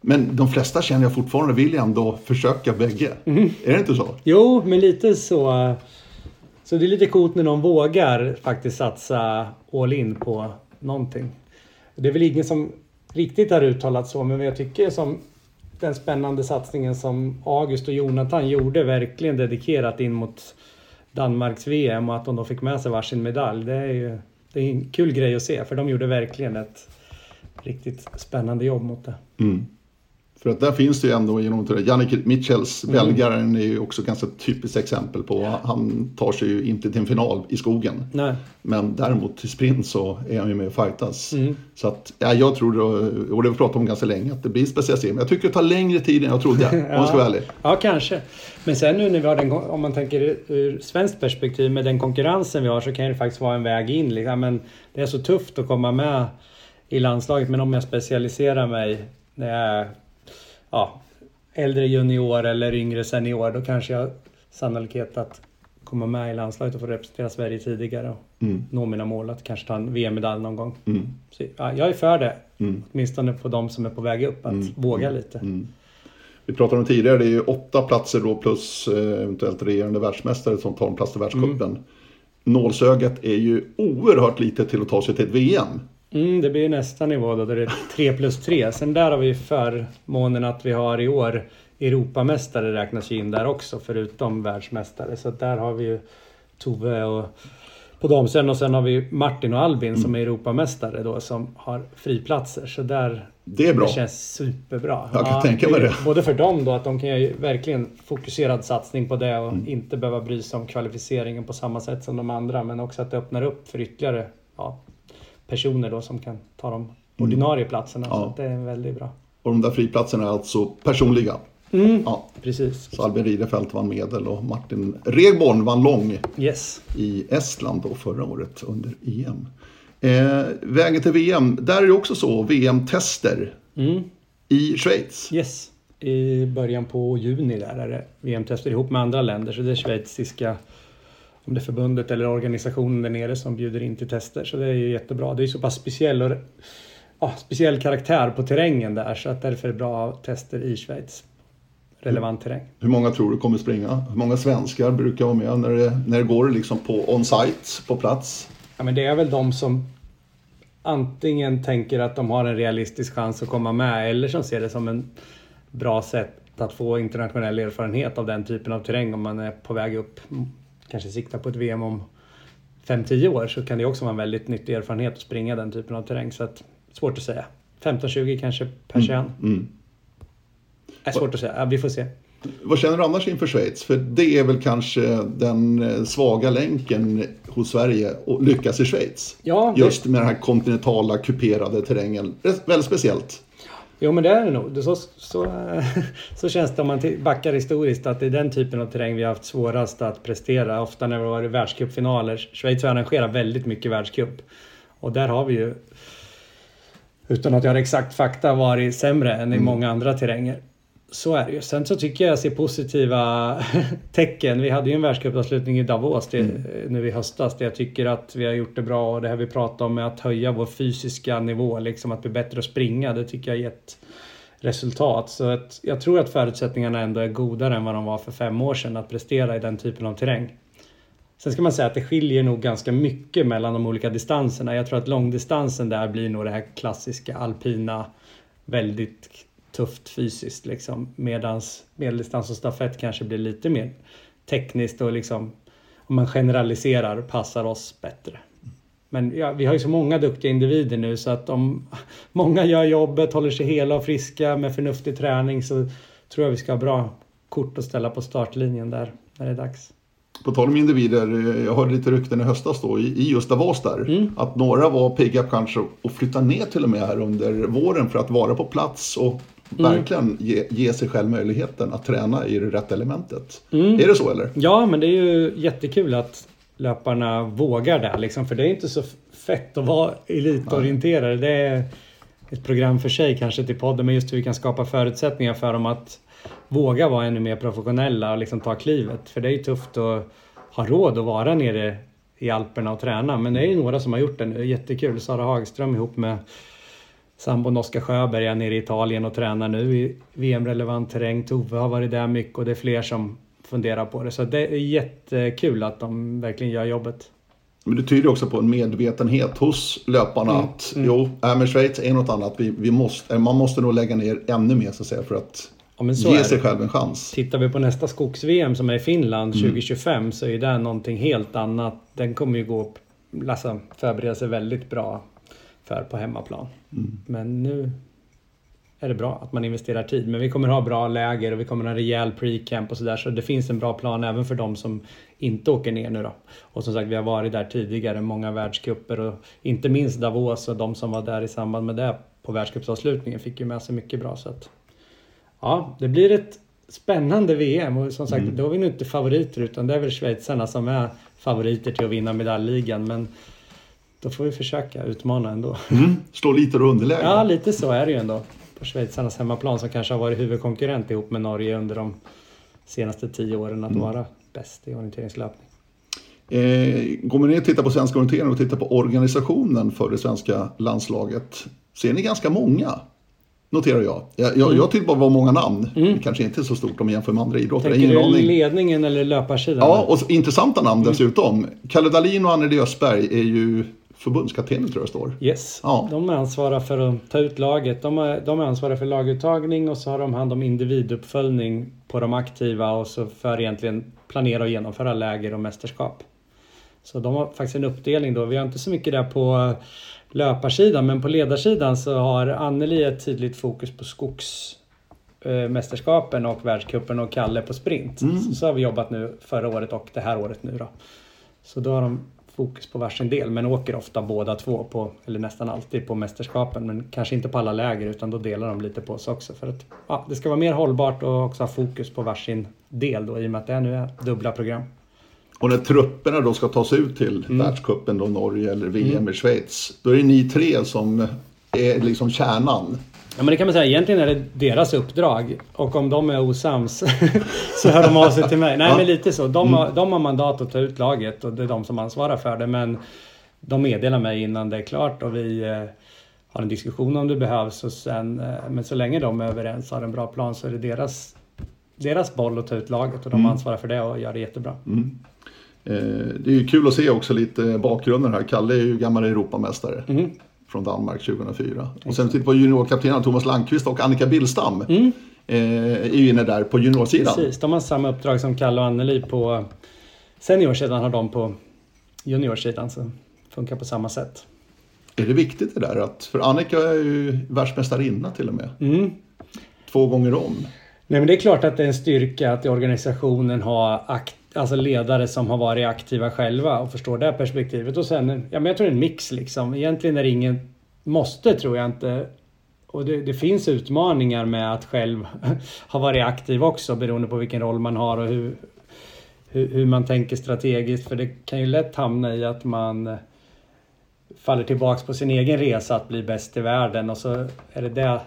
Men de flesta känner jag fortfarande vill ändå försöka bägge. Mm. Är det inte så? Jo, men lite så. Så det är lite coolt när någon vågar faktiskt satsa all in på någonting. Det är väl ingen som riktigt har uttalat så, men jag tycker som den spännande satsningen som August och Jonathan gjorde verkligen dedikerat in mot Danmarks VM och att de då fick med sig varsin medalj. Det är ju det är en kul grej att se för de gjorde verkligen ett riktigt spännande jobb mot det. Mm. För att där finns det ju ändå genom det. Jannik Mitchells, mm. belgaren, är ju också ganska typiskt exempel på. Han tar sig ju inte till en final i skogen. Nej. Men däremot till sprint så är han ju med och fightas. Mm. Så att, ja, jag tror, och det har vi pratat om ganska länge, att det blir specialitet. Men jag tycker det tar längre tid än jag trodde, ja. om jag ska vara ärlig. Ja, kanske. Men sen nu när vi har den, om man tänker ur svenskt perspektiv, med den konkurrensen vi har så kan det faktiskt vara en väg in. Liksom. Men det är så tufft att komma med i landslaget. Men om jag specialiserar mig när jag ja, äldre junior eller yngre senior, då kanske jag sannolikhet att komma med i landslaget och få representera Sverige tidigare och mm. nå mina mål att kanske ta en VM-medalj någon gång. Mm. Så, ja, jag är för det, mm. åtminstone på de som är på väg upp, att mm. våga mm. lite. Mm. Vi pratade om tidigare, det är ju åtta platser då plus eh, eventuellt regerande världsmästare som tar en plats i världscupen. Mm. Nålsögat är ju oerhört litet till att ta sig till ett VM. Mm, det blir nästa nivå då, då det är 3 plus 3. Sen där har vi förmånen att vi har i år Europamästare räknas ju in där också förutom världsmästare. Så där har vi ju Tove och på damsidan och sen har vi Martin och Albin mm. som är Europamästare då som har friplatser. Så där det är bra. Det känns superbra. Jag kan ja, tänka mig det. Både för dem då att de kan ju verkligen fokuserad satsning på det och mm. inte behöva bry sig om kvalificeringen på samma sätt som de andra. Men också att det öppnar upp för ytterligare ja, personer då som kan ta de ordinarie platserna. Ja. Så det är väldigt bra. Och de där friplatserna är alltså personliga? Mm, ja. Precis. Så Albin Ridefelt vann medel och Martin Regborn vann lång yes. i Estland då förra året under EM. Eh, vägen till VM, där är det också så, VM-tester mm. i Schweiz. Yes, i början på juni där är det VM-tester ihop med andra länder. Så det är schweiziska om det är förbundet eller organisationen där nere som bjuder in till tester. Så det är ju jättebra. Det är så pass speciell, och, ja, speciell karaktär på terrängen där så att därför är det bra tester i Schweiz. Relevant terräng. Hur många tror du kommer springa? Hur många svenskar brukar vara med när det, när det går liksom på on-site, på plats? Ja, men det är väl de som antingen tänker att de har en realistisk chans att komma med eller som ser det som en bra sätt att få internationell erfarenhet av den typen av terräng om man är på väg upp kanske siktar på ett VM om 5-10 år så kan det också vara en väldigt nyttig erfarenhet att springa den typen av terräng. Så att, svårt att säga. 15-20 kanske per mm. kön. Mm. Är svårt att säga. Ja, vi får se. Vad känner du annars inför Schweiz? För det är väl kanske den eh, svaga länken hos Sverige att lyckas i Schweiz. Ja, Just med den här kontinentala kuperade terrängen. Väldigt speciellt. Jo men det är det nog. Så, så, så känns det om man backar historiskt att det är den typen av terräng vi har haft svårast att prestera. Ofta när vi har varit världscupfinaler. Schweiz har arrangerat väldigt mycket världscup. Och där har vi ju, utan att jag har exakt fakta, varit sämre än i mm. många andra terränger. Så är det ju. Sen så tycker jag ser positiva tecken. Vi hade ju en världscupavslutning i Davos det, mm. nu i höstas där jag tycker att vi har gjort det bra och det här vi pratar om med att höja vår fysiska nivå, liksom att bli bättre att springa, det tycker jag har gett resultat. Så att jag tror att förutsättningarna ändå är godare än vad de var för fem år sedan att prestera i den typen av terräng. Sen ska man säga att det skiljer nog ganska mycket mellan de olika distanserna. Jag tror att långdistansen där blir nog det här klassiska alpina, väldigt tufft fysiskt liksom. Medans medeldistans och stafett kanske blir lite mer tekniskt och liksom om man generaliserar passar oss bättre. Men ja, vi har ju så många duktiga individer nu så att om många gör jobbet, håller sig hela och friska med förnuftig träning så tror jag vi ska ha bra kort att ställa på startlinjen där när det är dags. På tal om individer, jag hörde lite rykten i höstas då i just Davos där. Mm. Att några var pigga kanske att flytta ner till och med här under våren för att vara på plats och. Verkligen ge, ge, sig själv möjligheten att träna i det rätta elementet. Mm. Är det så eller? Ja, men det är ju jättekul att löparna vågar det liksom. För det är inte så fett att vara elitorienterade. Det är, ett program för sig kanske till podden, men just hur vi kan skapa förutsättningar för dem att våga vara ännu mer professionella och liksom ta klivet. För det är ju tufft att ha råd att vara nere i Alperna och träna. Men det är ju några som har gjort det nu. Jättekul. Sara Hagström ihop med sambon Oskar Sjöberg är nere i Italien och tränar nu i VM-relevant terräng. Tove har varit där mycket och det är fler som funderar på det. Så det är jättekul att de verkligen gör jobbet. Men det tyder också på en medvetenhet hos löparna mm, att mm. jo, äh, Schweiz är något annat. Vi, vi måste, man måste nog lägga ner ännu mer så att säga för att ja, ge sig själv en chans. Tittar vi på nästa skogs-VM som är i Finland mm. 2025 så är det någonting helt annat. Den kommer ju gå alltså, förbereda sig väldigt bra för på hemmaplan. Mm. Men nu är det bra att man investerar tid. Men vi kommer ha bra läger och vi kommer ha en rejäl pre-camp och sådär. Så det finns en bra plan även för de som inte åker ner nu då. Och som sagt, vi har varit där tidigare, många världscuper och inte minst Davos och de som var där i samband med det på världscupsavslutningen fick ju med sig mycket bra. Så att, ja, det blir ett spännande VM och som sagt, mm. då är vi nu inte favoriter utan det är väl schweizarna som är favoriter till att vinna medaljligan. Men då får vi försöka utmana ändå. Mm. Slå lite och underläge. Ja, lite så är det ju ändå. På schweizarnas hemmaplan som kanske har varit huvudkonkurrent ihop med Norge under de senaste tio åren att mm. vara bäst i orienteringslöpning. Eh, går man ner och tittar på svensk orientering och tittar på organisationen för det svenska landslaget ser ni ganska många. Noterar jag. Jag, jag, mm. jag tyckte bara var många namn. Mm. Kanske inte så stort om man jämför med andra idrotter. Tänker Ingen du ledningen eller löparsidan? Ja, och intressanta namn mm. dessutom. Kalle Dahlin och Anneli Östberg är ju förbundskaptener tror jag står. Yes, ja. de är ansvariga för att ta ut laget. De är, de är ansvariga för laguttagning och så har de hand om individuppföljning på de aktiva och så för egentligen planera och genomföra läger och mästerskap. Så de har faktiskt en uppdelning då. Vi har inte så mycket där på löparsidan men på ledarsidan så har Anneli ett tydligt fokus på skogsmästerskapen och världscupen och Kalle på sprint. Mm. Så, så har vi jobbat nu förra året och det här året nu då. Så då har de fokus på varsin del men åker ofta båda två på, eller nästan alltid på mästerskapen men kanske inte på alla läger utan då delar de lite på sig också för att ja, det ska vara mer hållbart och också ha fokus på varsin del då i och med att det nu är dubbla program. Och när trupperna då ska tas ut till mm. världscupen då Norge eller VM mm. i Schweiz då är det ni tre som är liksom kärnan. Ja men det kan man säga, egentligen är det deras uppdrag och om de är osams så hör de av sig till mig. Nej ja. men lite så. De, har, mm. de har mandat att ta ut laget och det är de som ansvarar för det men de meddelar mig innan det är klart och vi eh, har en diskussion om det behövs och sen, eh, men så länge de är överens och har en bra plan så är det deras, deras boll att ta ut laget och de mm. ansvarar för det och gör det jättebra. Mm. Eh, det är ju kul att se också lite bakgrunden här. Kalle är ju gammal Europamästare. Från Danmark 2004. Och sen tittar på juniorkaptenerna Thomas Landqvist och Annika Billstam. Mm. Eh, är ju inne där på juniorsidan. Precis, de har samma uppdrag som Kalle och Anneli på seniorsidan har de på juniorsidan. Så funkar på samma sätt. Är det viktigt det där? Att, för Annika är ju världsmästarinna till och med. Mm. Två gånger om. Nej men det är klart att det är en styrka att organisationen har akt alltså ledare som har varit aktiva själva och förstår det perspektivet. Och sen, ja men jag tror det är en mix liksom. Egentligen är det ingen måste tror jag inte. Och det, det, finns utmaningar med att själv ha varit aktiv också beroende på vilken roll man har och hur, hur, hur, man tänker strategiskt. För det kan ju lätt hamna i att man faller tillbaks på sin egen resa att bli bäst i världen och så är det det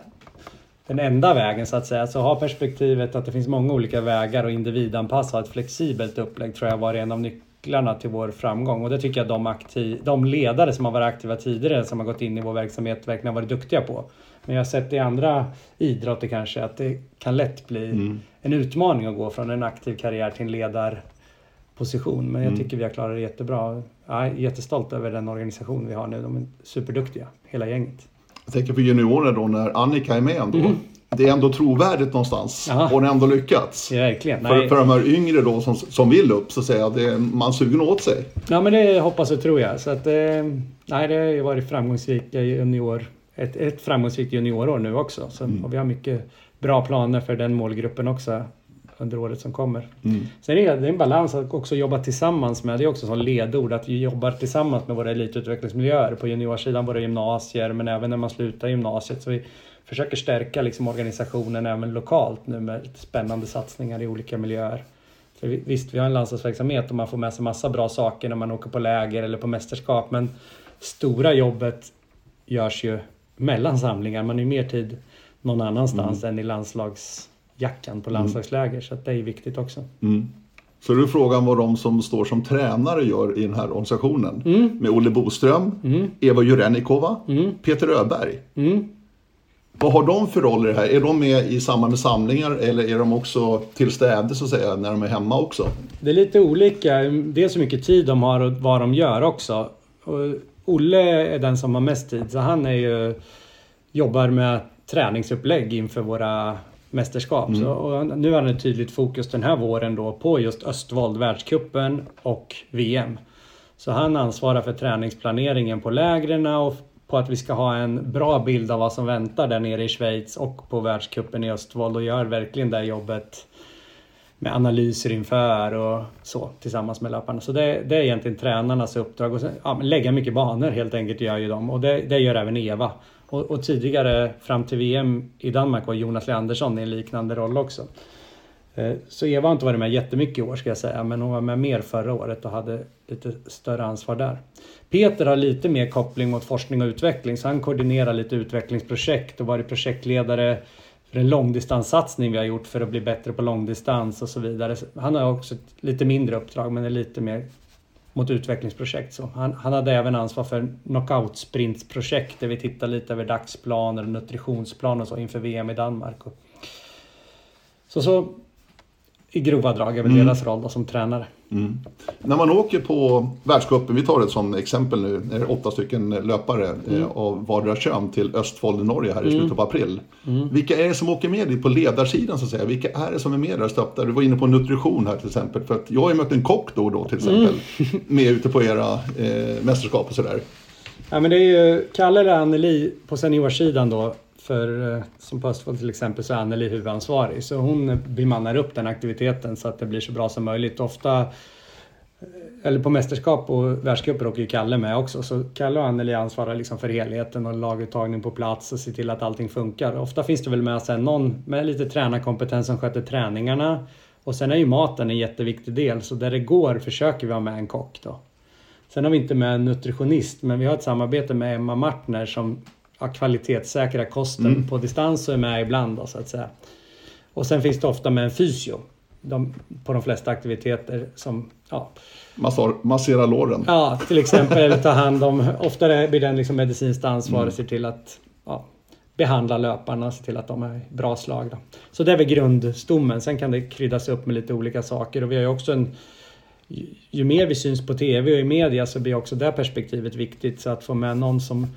den enda vägen så att säga. Så ha perspektivet att det finns många olika vägar och individanpassa ett flexibelt upplägg tror jag var en av nycklarna till vår framgång. Och det tycker jag de, aktiv, de ledare som har varit aktiva tidigare som har gått in i vår verksamhet verkligen har varit duktiga på. Men jag har sett i andra idrotter kanske att det kan lätt bli mm. en utmaning att gå från en aktiv karriär till en ledarposition. Men jag mm. tycker vi har klarat det jättebra. Jag är jättestolt över den organisation vi har nu. De är superduktiga, hela gänget. Jag tänker på juniorer då när Annika är med ändå. Mm. Det är ändå trovärdigt någonstans. Aha. Hon har ändå lyckats. Ja, verkligen. För, för de här yngre då som, som vill upp så säger jag att man sugen åt sig. Ja men det hoppas och tror jag. Så att, eh, nej, det har varit framgångsrika junior, ett, ett framgångsrikt juniorår nu också. Så, mm. Och vi har mycket bra planer för den målgruppen också under året som kommer. Mm. Sen är det en balans att också jobba tillsammans med, det är också som ledord, att vi jobbar tillsammans med våra elitutvecklingsmiljöer på juniorsidan, våra gymnasier, men även när man slutar gymnasiet. Så vi försöker stärka liksom organisationen även lokalt nu med spännande satsningar i olika miljöer. För visst, vi har en landslagsverksamhet och man får med sig massa bra saker när man åker på läger eller på mästerskap, men stora jobbet görs ju mellan samlingar. Man är mer tid någon annanstans mm. än i landslagsjackan på mm. landslagsläger. Mm. Så det är viktigt också. Mm. Så då är frågan vad de som står som tränare gör i den här organisationen. Mm. Med Olle Boström, mm. Eva Jurenikova, mm. Peter Öberg. Vad har de för roller här? Är de med i samband med samlingar eller är de också till städe så att säga när de är hemma också? Det är lite olika. Det är så mycket tid de har och vad de gör också. Och Olle är den som har mest tid så han är ju, jobbar med träningsupplägg inför våra mästerskap. Mm. Så, nu har han ett tydligt fokus den här våren då på just Östvold, världskuppen och VM. Så han ansvarar för träningsplaneringen på lägren och på att vi ska ha en bra bild av vad som väntar där nere i Schweiz och på världskuppen i Östvold och gör verkligen det jobbet med analyser inför och så tillsammans med löparna. Så det, det är egentligen tränarnas uppdrag. Och sen, ja, lägga mycket banor helt enkelt gör ju de och det, det gör även Eva. Och, och, tidigare fram till VM i Danmark var Jonas Leandersson i en liknande roll också. Eh, så Eva har inte varit med jättemycket i år ska jag säga, men hon var med mer förra året och hade lite större ansvar där. Peter har lite mer koppling mot forskning och utveckling, så han koordinerar lite utvecklingsprojekt och varit projektledare för en långdistanssatsning vi har gjort för att bli bättre på långdistans och så vidare. Han har också ett lite mindre uppdrag, men är lite mer mot utvecklingsprojekt. Så han, han hade även ansvar för knockout-sprintsprojekt där vi tittar lite över dagsplaner och nutritionsplaner och så inför VM i Danmark. Och, så, så i grova drag är väl mm. deras roll då, som tränare. Mm. När man åker på världscupen, vi tar ett som exempel nu, det är åtta stycken löpare mm. eh, av vardera kön till Östfold i Norge här i mm. slutet av april. Mm. Vilka är det som åker med dit på ledarsidan så att säga? Vilka är det som är med där stöttar? Du var inne på nutrition här till exempel. För att jag har ju mött en kock då och då till exempel. Mm. med ute på era eh, mästerskap och sådär. Ja men det är ju Kalle eller Anneli på seniorsidan då för eh, som på Östfold till exempel så är Anneli huvudansvarig så hon bemannar upp den aktiviteten så att det blir så bra som möjligt. Ofta eh, eller på mästerskap och världscuper åker ju Kalle med också. Så Kalle och Anneli ansvarar liksom för helheten och laguttagning på plats och ser till att allting funkar. Ofta finns det väl med sen någon med lite tränarkompetens som sköter träningarna. Och sen är ju maten en jätteviktig del så där det går försöker vi ha med en kock då. Sen har vi inte med en nutritionist men vi har ett samarbete med Emma Martner som ja, kvalitetssäkra kosten mm. på distans och är med ibland då, så att säga. Och sen finns det ofta med en fysio de, på de flesta aktiviteter som ja, Massar, massera låren. Ja, till exempel ta hand om, ofta blir den liksom medicinskt ansvarig mm. ser till att ja, behandla löparna, se till att de är bra slag. Då. Så det är väl grundstommen. Sen kan det kryddas upp med lite olika saker och vi har ju också en ju mer vi syns på TV och i media så blir också det perspektivet viktigt. Så att få med någon som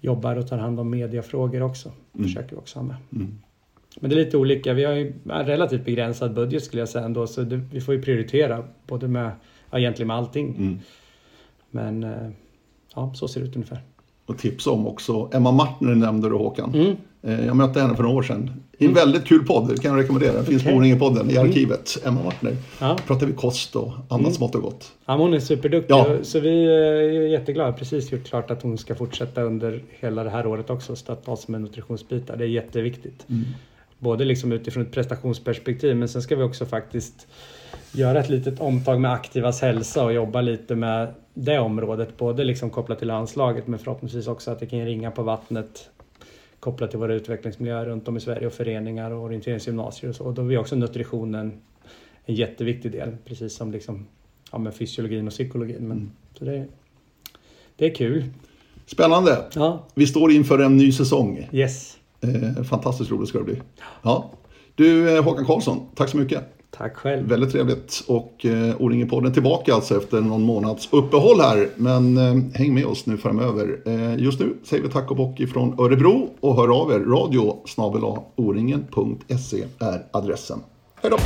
jobbar och tar hand om mediafrågor också. Mm. Försöker vi också ha med. Mm. Men det är lite olika. Vi har ju en relativt begränsad budget skulle jag säga ändå så det, vi får ju prioritera både med, ja, egentligen med allting. Mm. Men eh, ja, så ser det ut ungefär. Och tipsa om också, Emma Martner nämnde du Håkan. Mm. Eh, jag mötte henne för några år sedan. I en mm. väldigt kul podd, det kan jag rekommendera. Den finns okay. på podden i mm. arkivet. Mm. Emma Martner. Ja. pratar vi kost och annat mm. smått och gott. Ja, hon är superduktig. Ja. Så vi är jätteglada. Precis gjort klart att hon ska fortsätta under hela det här året också. Stötta oss med nutritionsbitar. Det är jätteviktigt. Mm. Både liksom utifrån ett prestationsperspektiv men sen ska vi också faktiskt göra ett litet omtag med aktivas hälsa och jobba lite med det området. Både liksom kopplat till landslaget men förhoppningsvis också att det kan ringa på vattnet kopplat till våra utvecklingsmiljöer runt om i Sverige och föreningar och orienteringsgymnasier och så. Och då är också nutritionen en jätteviktig del, precis som liksom, ja, med fysiologin och psykologin. Men, mm. så det, det är kul. Spännande! Ja. Vi står inför en ny säsong. Yes. Eh, fantastiskt roligt ska det bli. Ja. Du eh, Håkan Karlsson, tack så mycket. Tack själv. Väldigt trevligt. Och eh, O-ringen-podden tillbaka alltså efter någon månads uppehåll här. Men eh, häng med oss nu framöver. Eh, just nu säger vi tack och bock ifrån Örebro och hör av er. Radio snabel är adressen. Hej då!